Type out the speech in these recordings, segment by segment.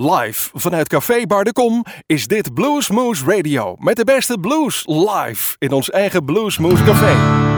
Live vanuit Café Bar de Kom is dit Bluesmoose Radio met de beste blues live in ons eigen Bluesmoose Café.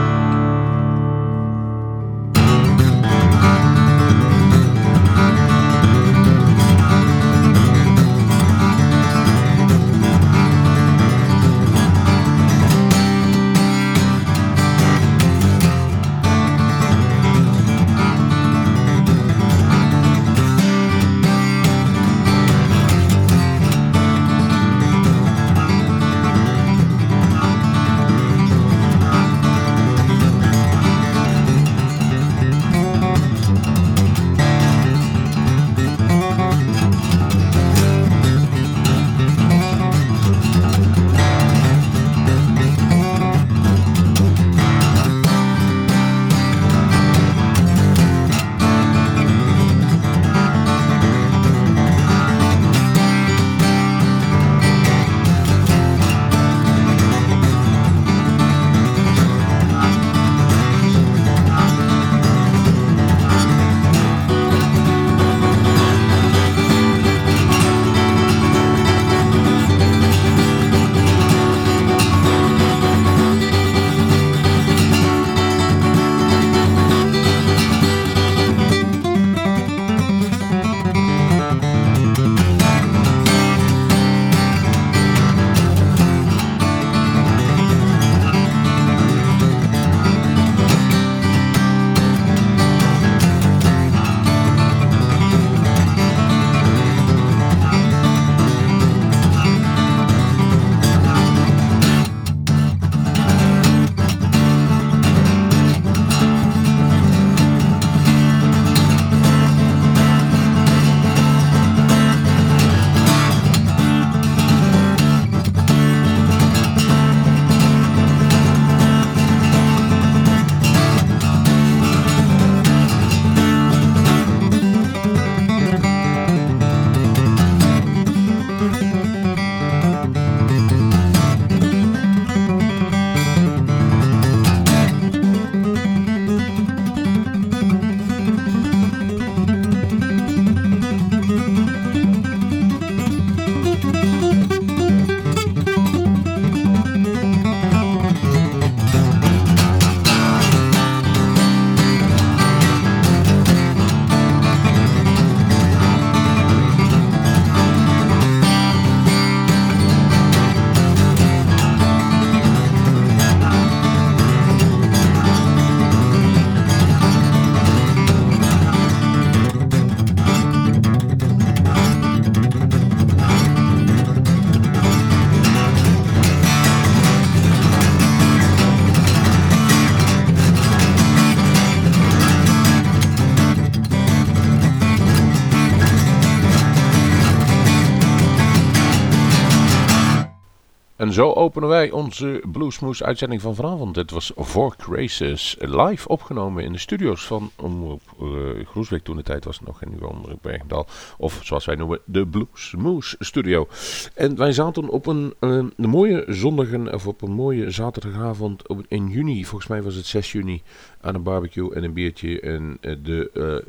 Zo openen wij onze Bluesmoes uitzending van vanavond. Het was Four Races live opgenomen in de studio's van Omroep uh, Groesbeek. Toen de tijd was nog in Nieuw Bergendal. Of zoals wij noemen, de Bluesmoes studio. En wij zaten op een, uh, mooie zondag of op een mooie zaterdagavond in juni. Volgens mij was het 6 juni aan een barbecue en een biertje. En uh, de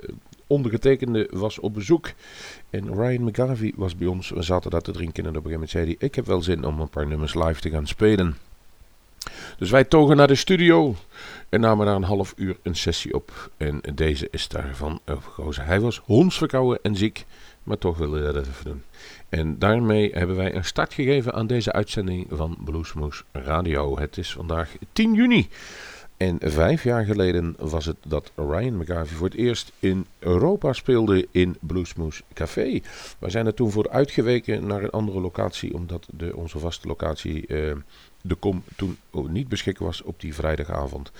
ondergetekende was op bezoek. En Ryan McGarvey was bij ons. We zaten daar te drinken en op een gegeven moment zei hij... Ik heb wel zin om een paar nummers live te gaan spelen. Dus wij togen naar de studio en namen daar een half uur een sessie op. En deze is daarvan overgekozen. Hij was hondsverkouden en ziek, maar toch wilde hij dat even doen. En daarmee hebben wij een start gegeven aan deze uitzending van Bluesmoose Radio. Het is vandaag 10 juni. En vijf jaar geleden was het dat Ryan McGarvey voor het eerst in Europa speelde in Bluesmoose Café. Wij zijn er toen voor uitgeweken naar een andere locatie, omdat de, onze vaste locatie uh, de kom toen niet beschikbaar was op die vrijdagavond.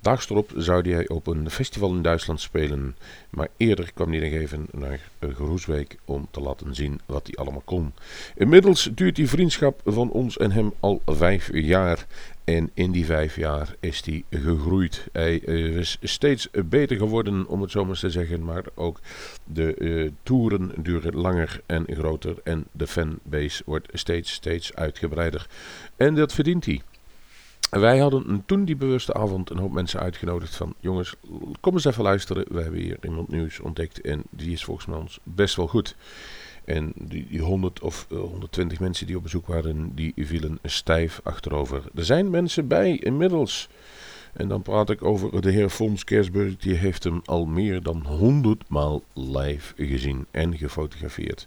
Daags erop zou hij op een festival in Duitsland spelen, maar eerder kwam hij nog even naar Groesbeek om te laten zien wat hij allemaal kon. Inmiddels duurt die vriendschap van ons en hem al vijf jaar en in die vijf jaar is hij gegroeid. Hij is steeds beter geworden, om het zo maar te zeggen. Maar ook de uh, toeren duren langer en groter. En de fanbase wordt steeds, steeds uitgebreider. En dat verdient hij. Wij hadden toen die bewuste avond een hoop mensen uitgenodigd van... Jongens, kom eens even luisteren. We hebben hier iemand nieuws ontdekt en die is volgens mij ons best wel goed. En die, die 100 of 120 mensen die op bezoek waren, die vielen stijf achterover. Er zijn mensen bij inmiddels. En dan praat ik over de heer Fons Kersburg. Die heeft hem al meer dan 100 maal live gezien en gefotografeerd.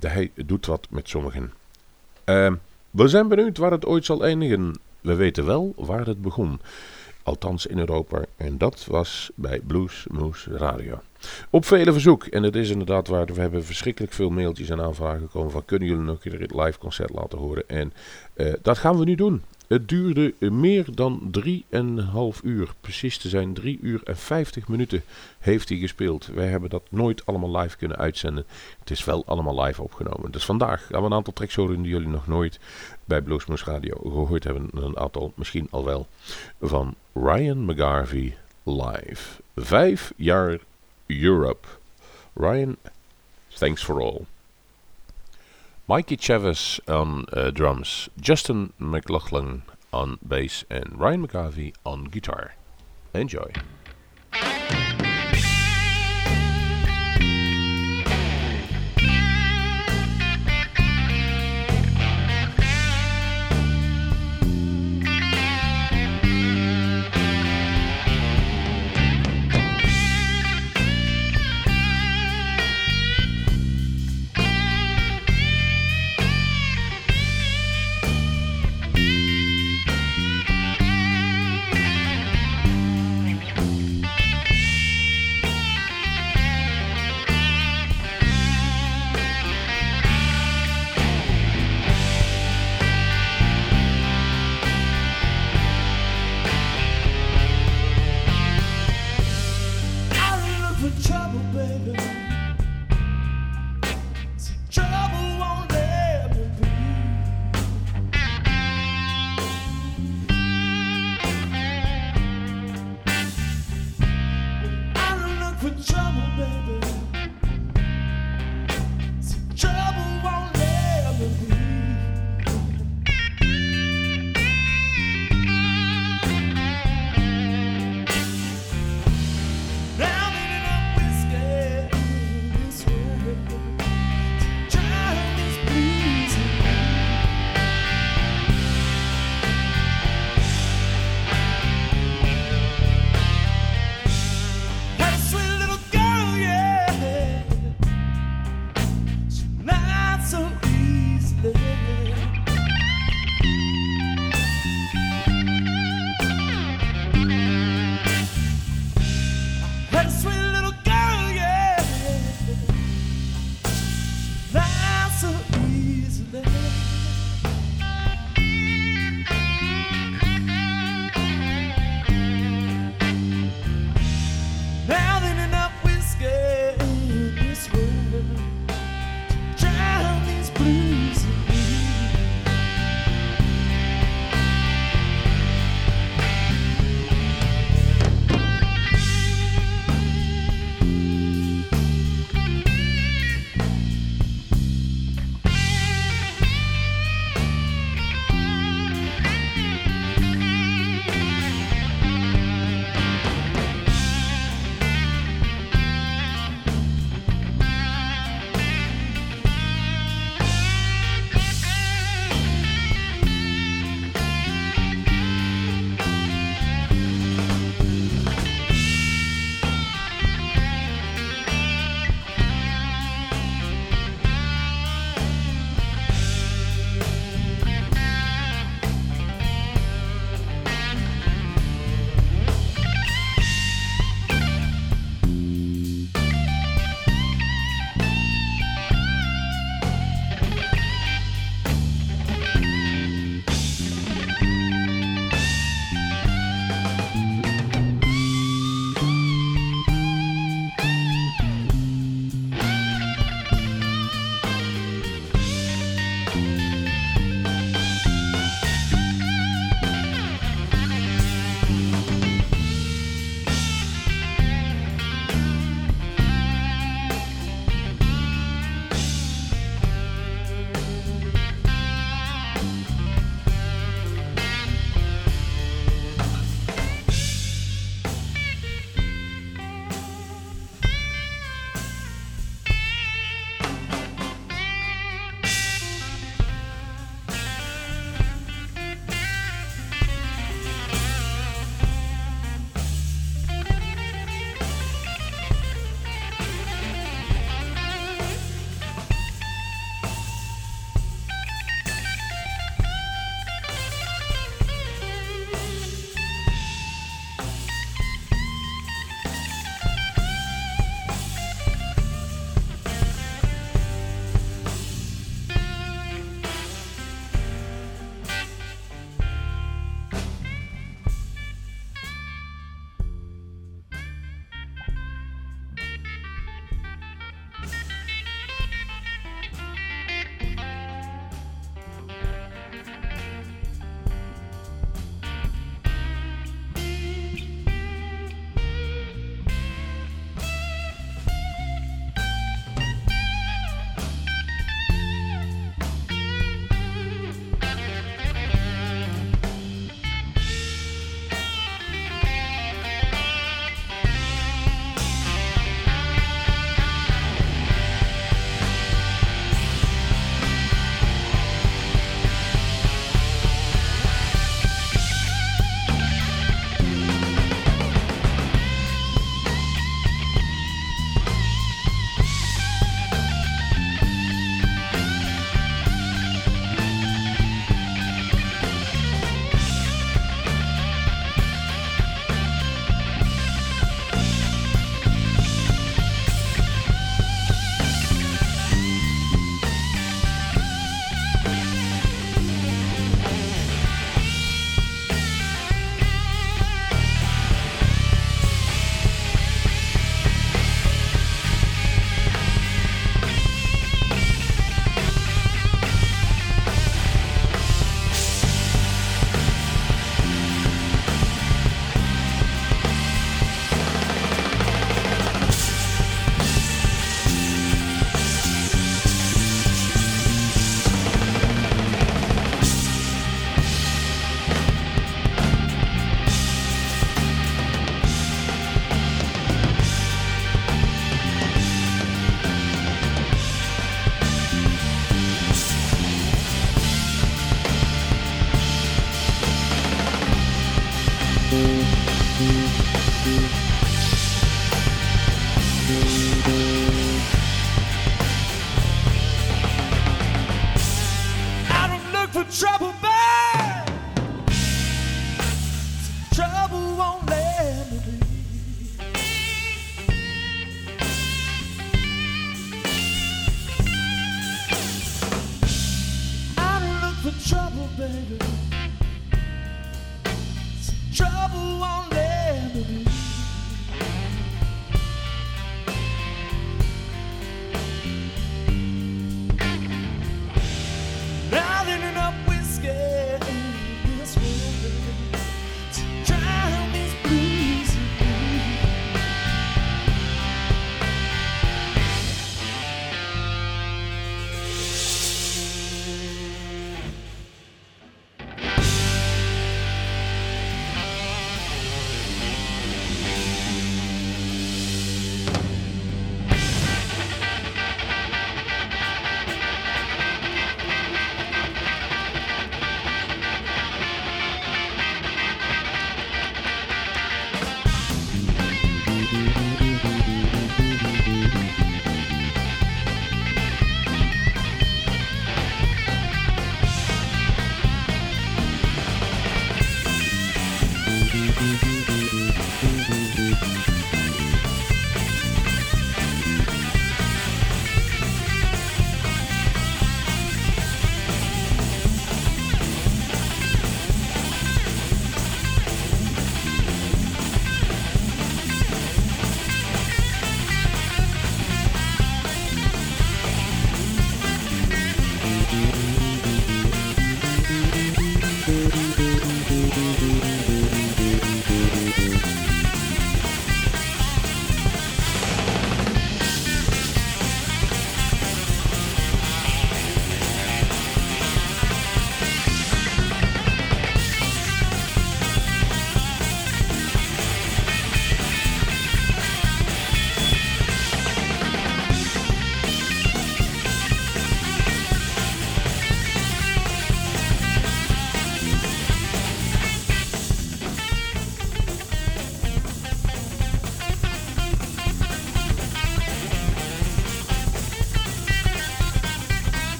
Hij doet wat met sommigen. Uh, we zijn benieuwd waar het ooit zal eindigen. We weten wel waar het begon. Althans in Europa. En dat was bij Blues Moose Radio. Op vele verzoek. En het is inderdaad waar. We hebben verschrikkelijk veel mailtjes en aanvragen gekomen van kunnen jullie nog een het live concert laten horen. En uh, dat gaan we nu doen. Het duurde meer dan 3,5 uur. Precies te zijn 3 uur en 50 minuten heeft hij gespeeld. Wij hebben dat nooit allemaal live kunnen uitzenden. Het is wel allemaal live opgenomen. Dus vandaag gaan we een aantal tracks horen die jullie nog nooit bij Bluesmoose Radio gehoord hebben. Een aantal misschien al wel. Van Ryan McGarvey live. Vijf jaar Europe. Ryan, thanks for all. Mikey Chavez on uh, drums, Justin McLaughlin on bass, and Ryan McGarvey on guitar. Enjoy.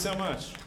So much.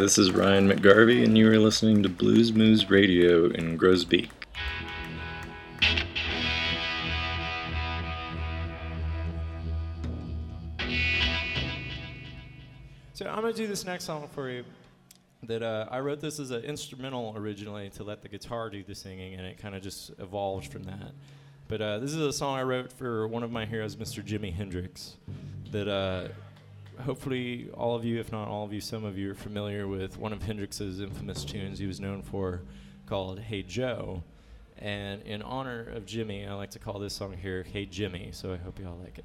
This is Ryan McGarvey, and you are listening to Blues Moose Radio in Grosbeak. So I'm gonna do this next song for you. That uh, I wrote this as an instrumental originally to let the guitar do the singing, and it kind of just evolved from that. But uh, this is a song I wrote for one of my heroes, Mr. Jimi Hendrix. That uh, hopefully all of you, if not all of you, some of you are familiar with one of Hendrix's infamous tunes he was known for, called "Hey Joe." And in honor of Jimmy, I like to call this song here "Hey Jimmy." So I hope you all like it.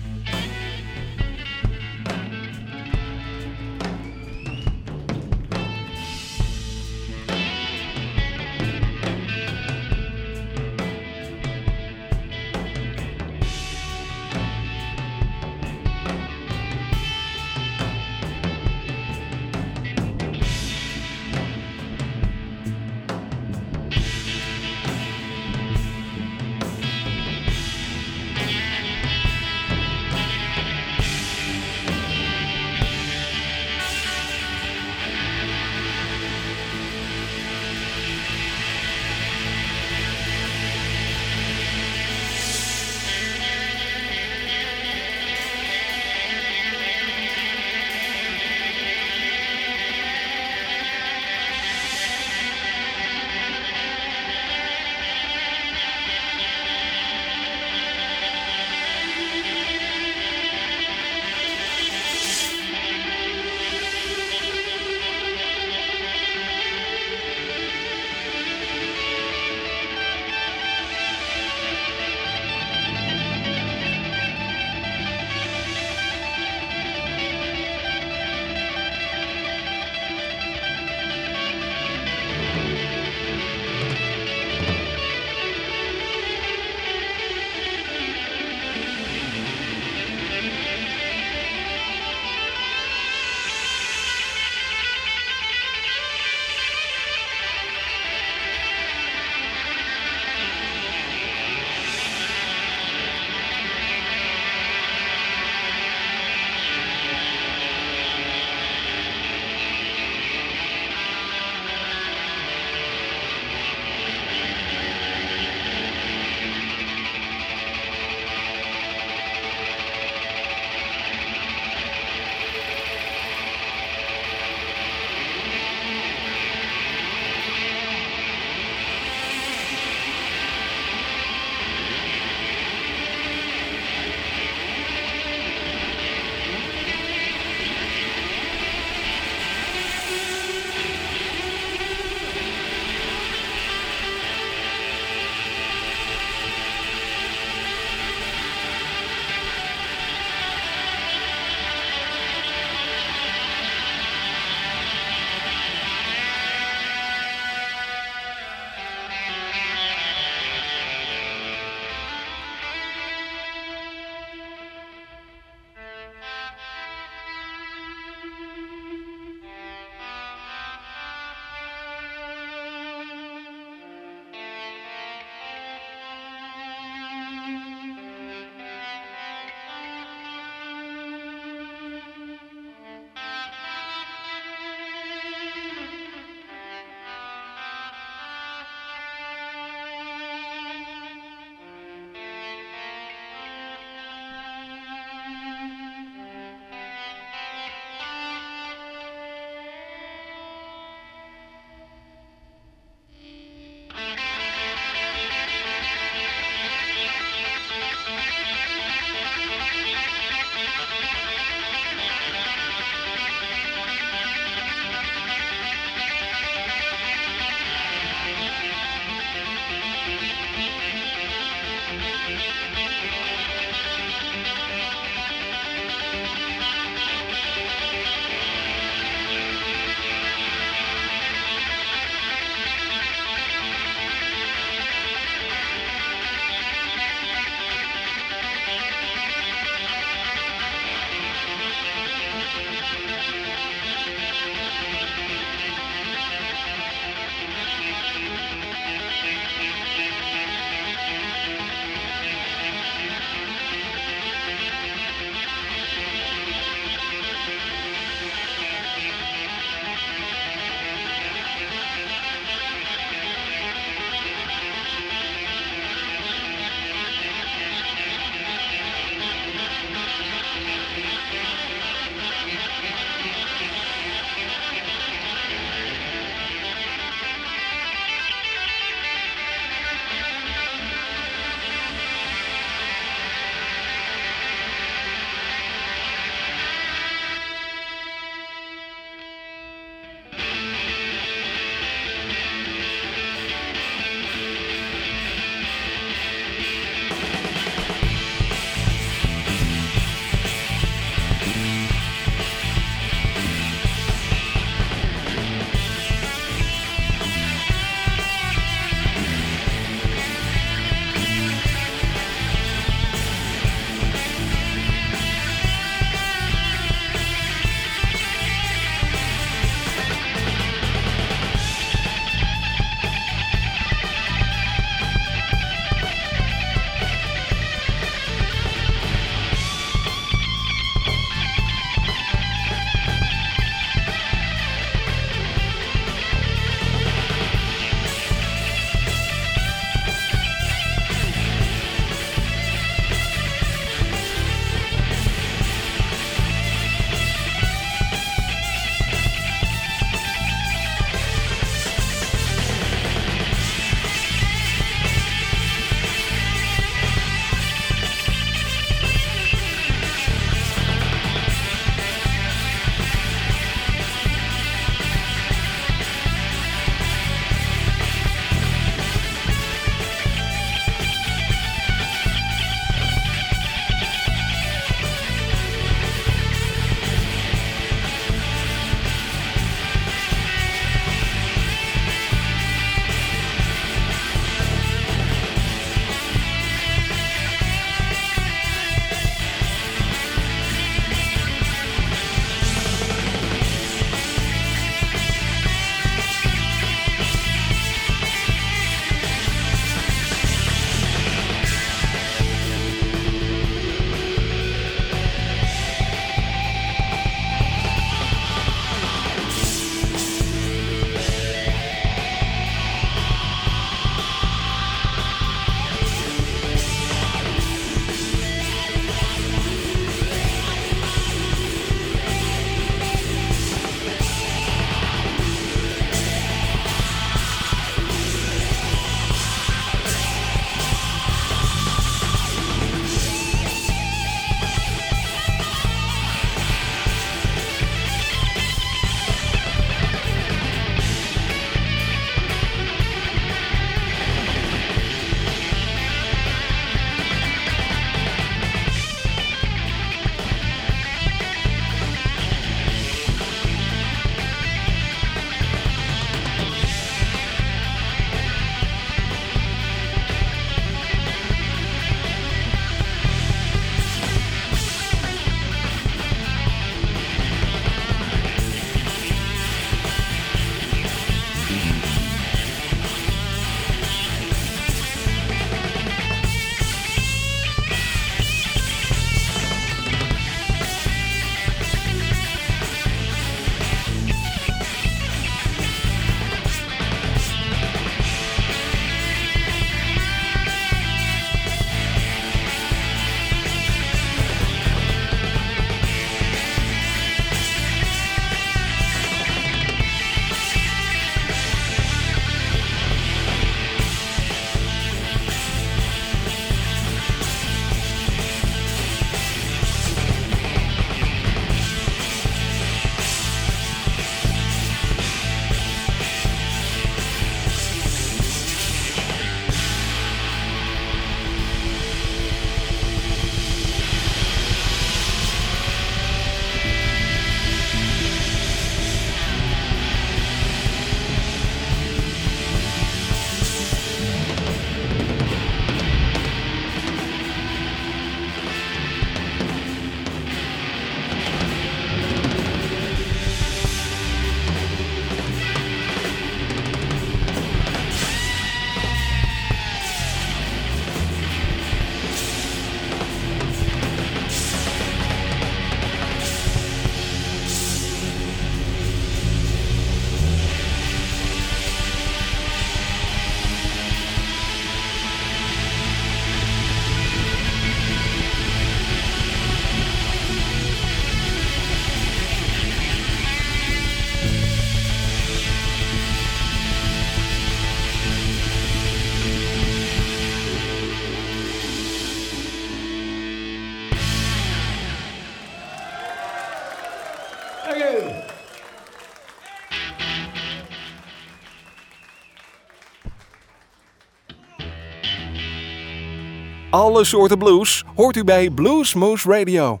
alle soorten blues hoort u bij Blues Moose Radio. I'm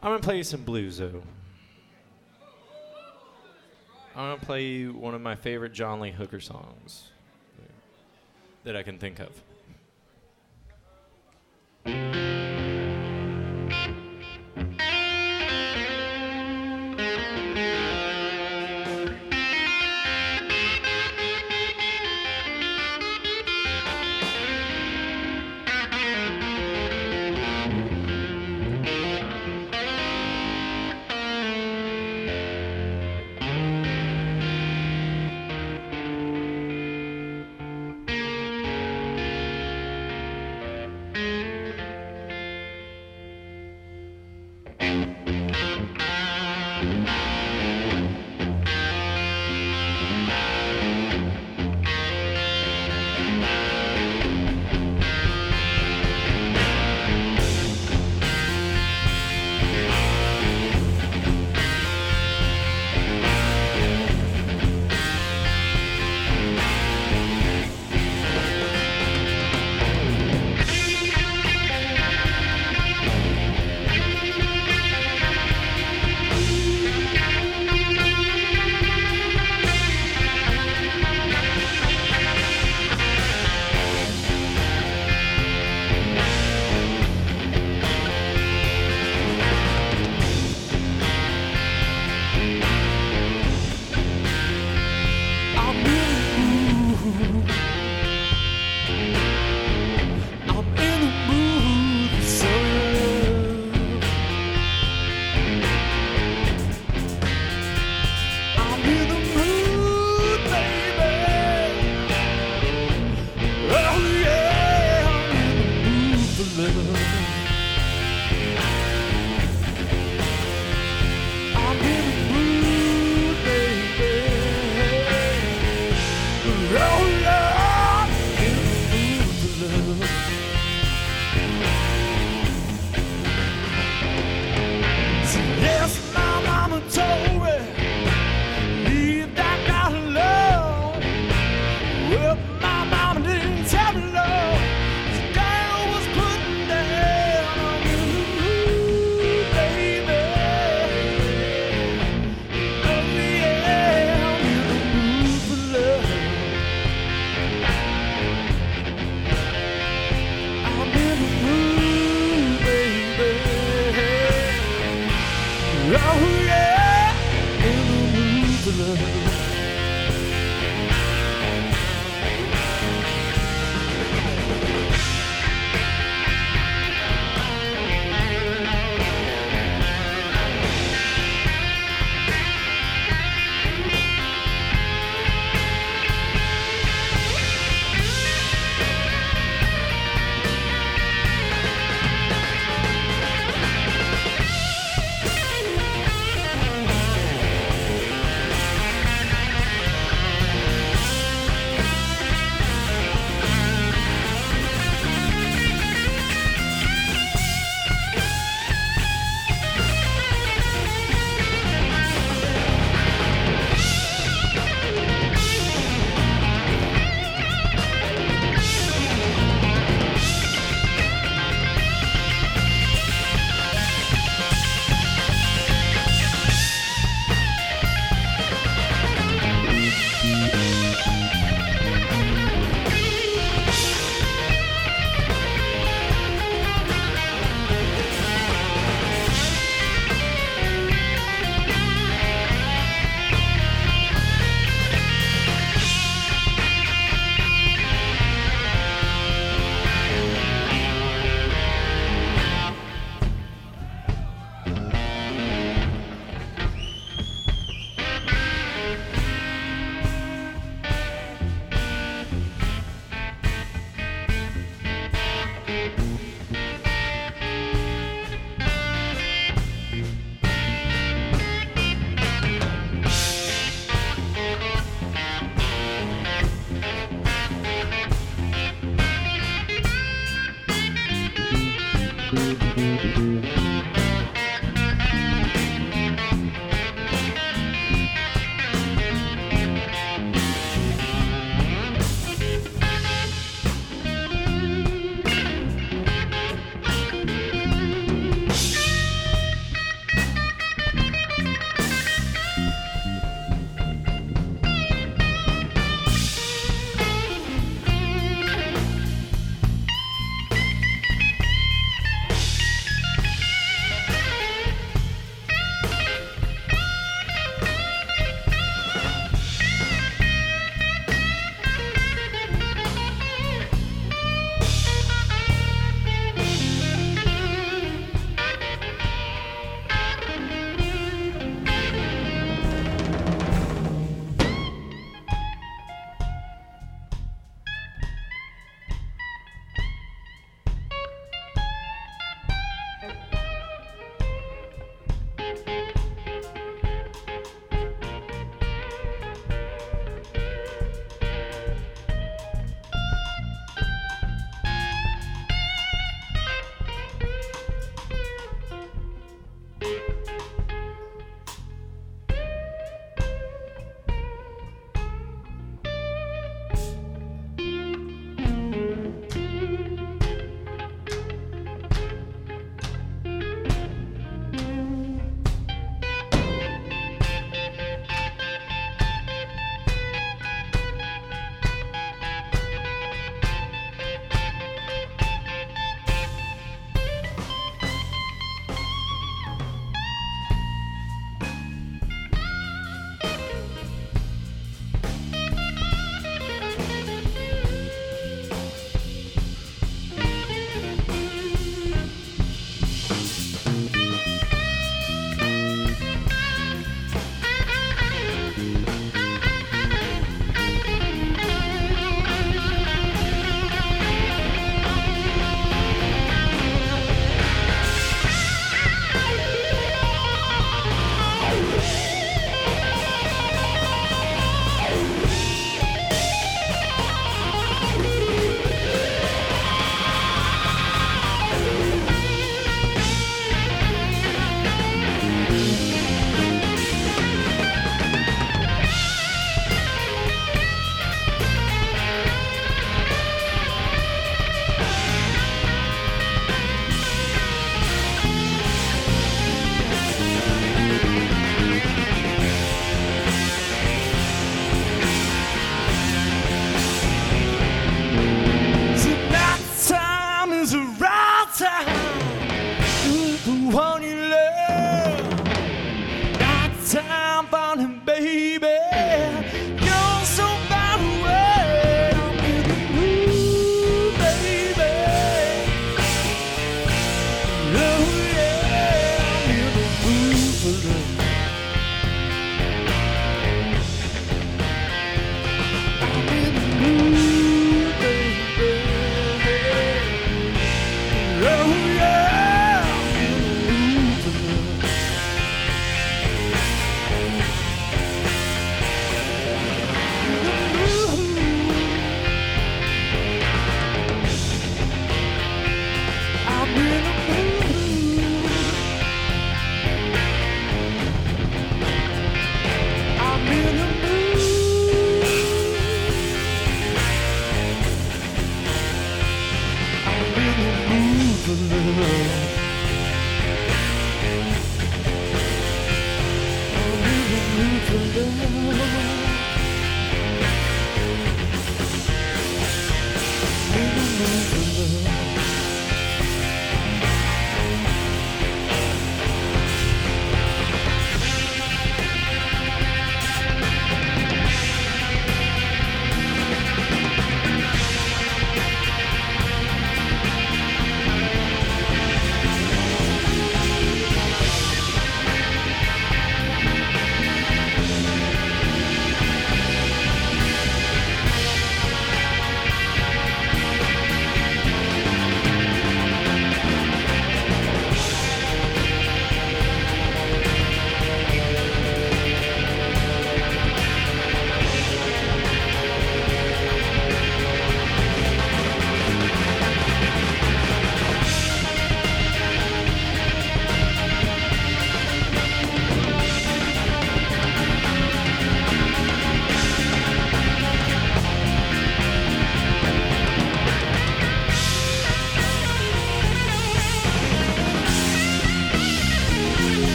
gonna play you some blues though. I'm gonna play you one of my favorite John Lee Hooker songs that I can think of.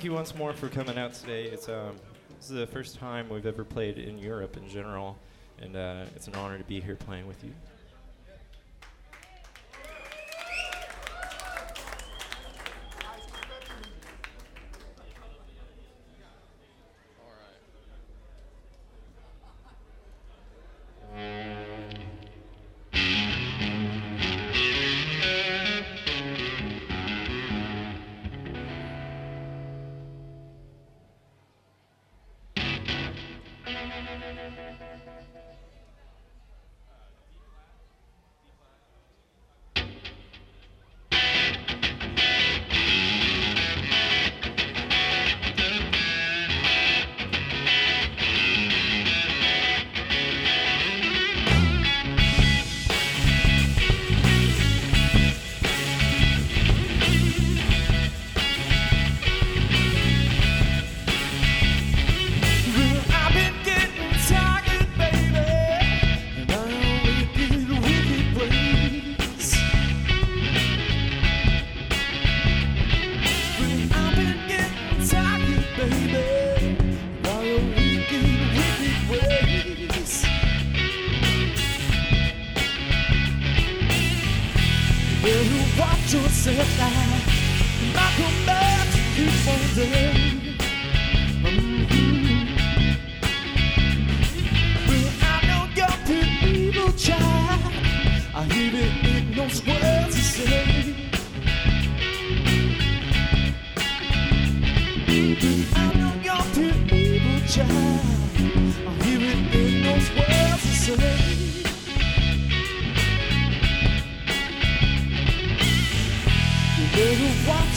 thank you once more for coming out today. It's um, this is the first time we've ever played in Europe in general, and uh, it's an honor to be here playing with you. your side.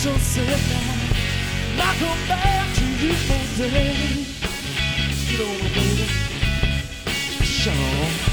so sad now. Not come back to you one day. Get on, baby. Shut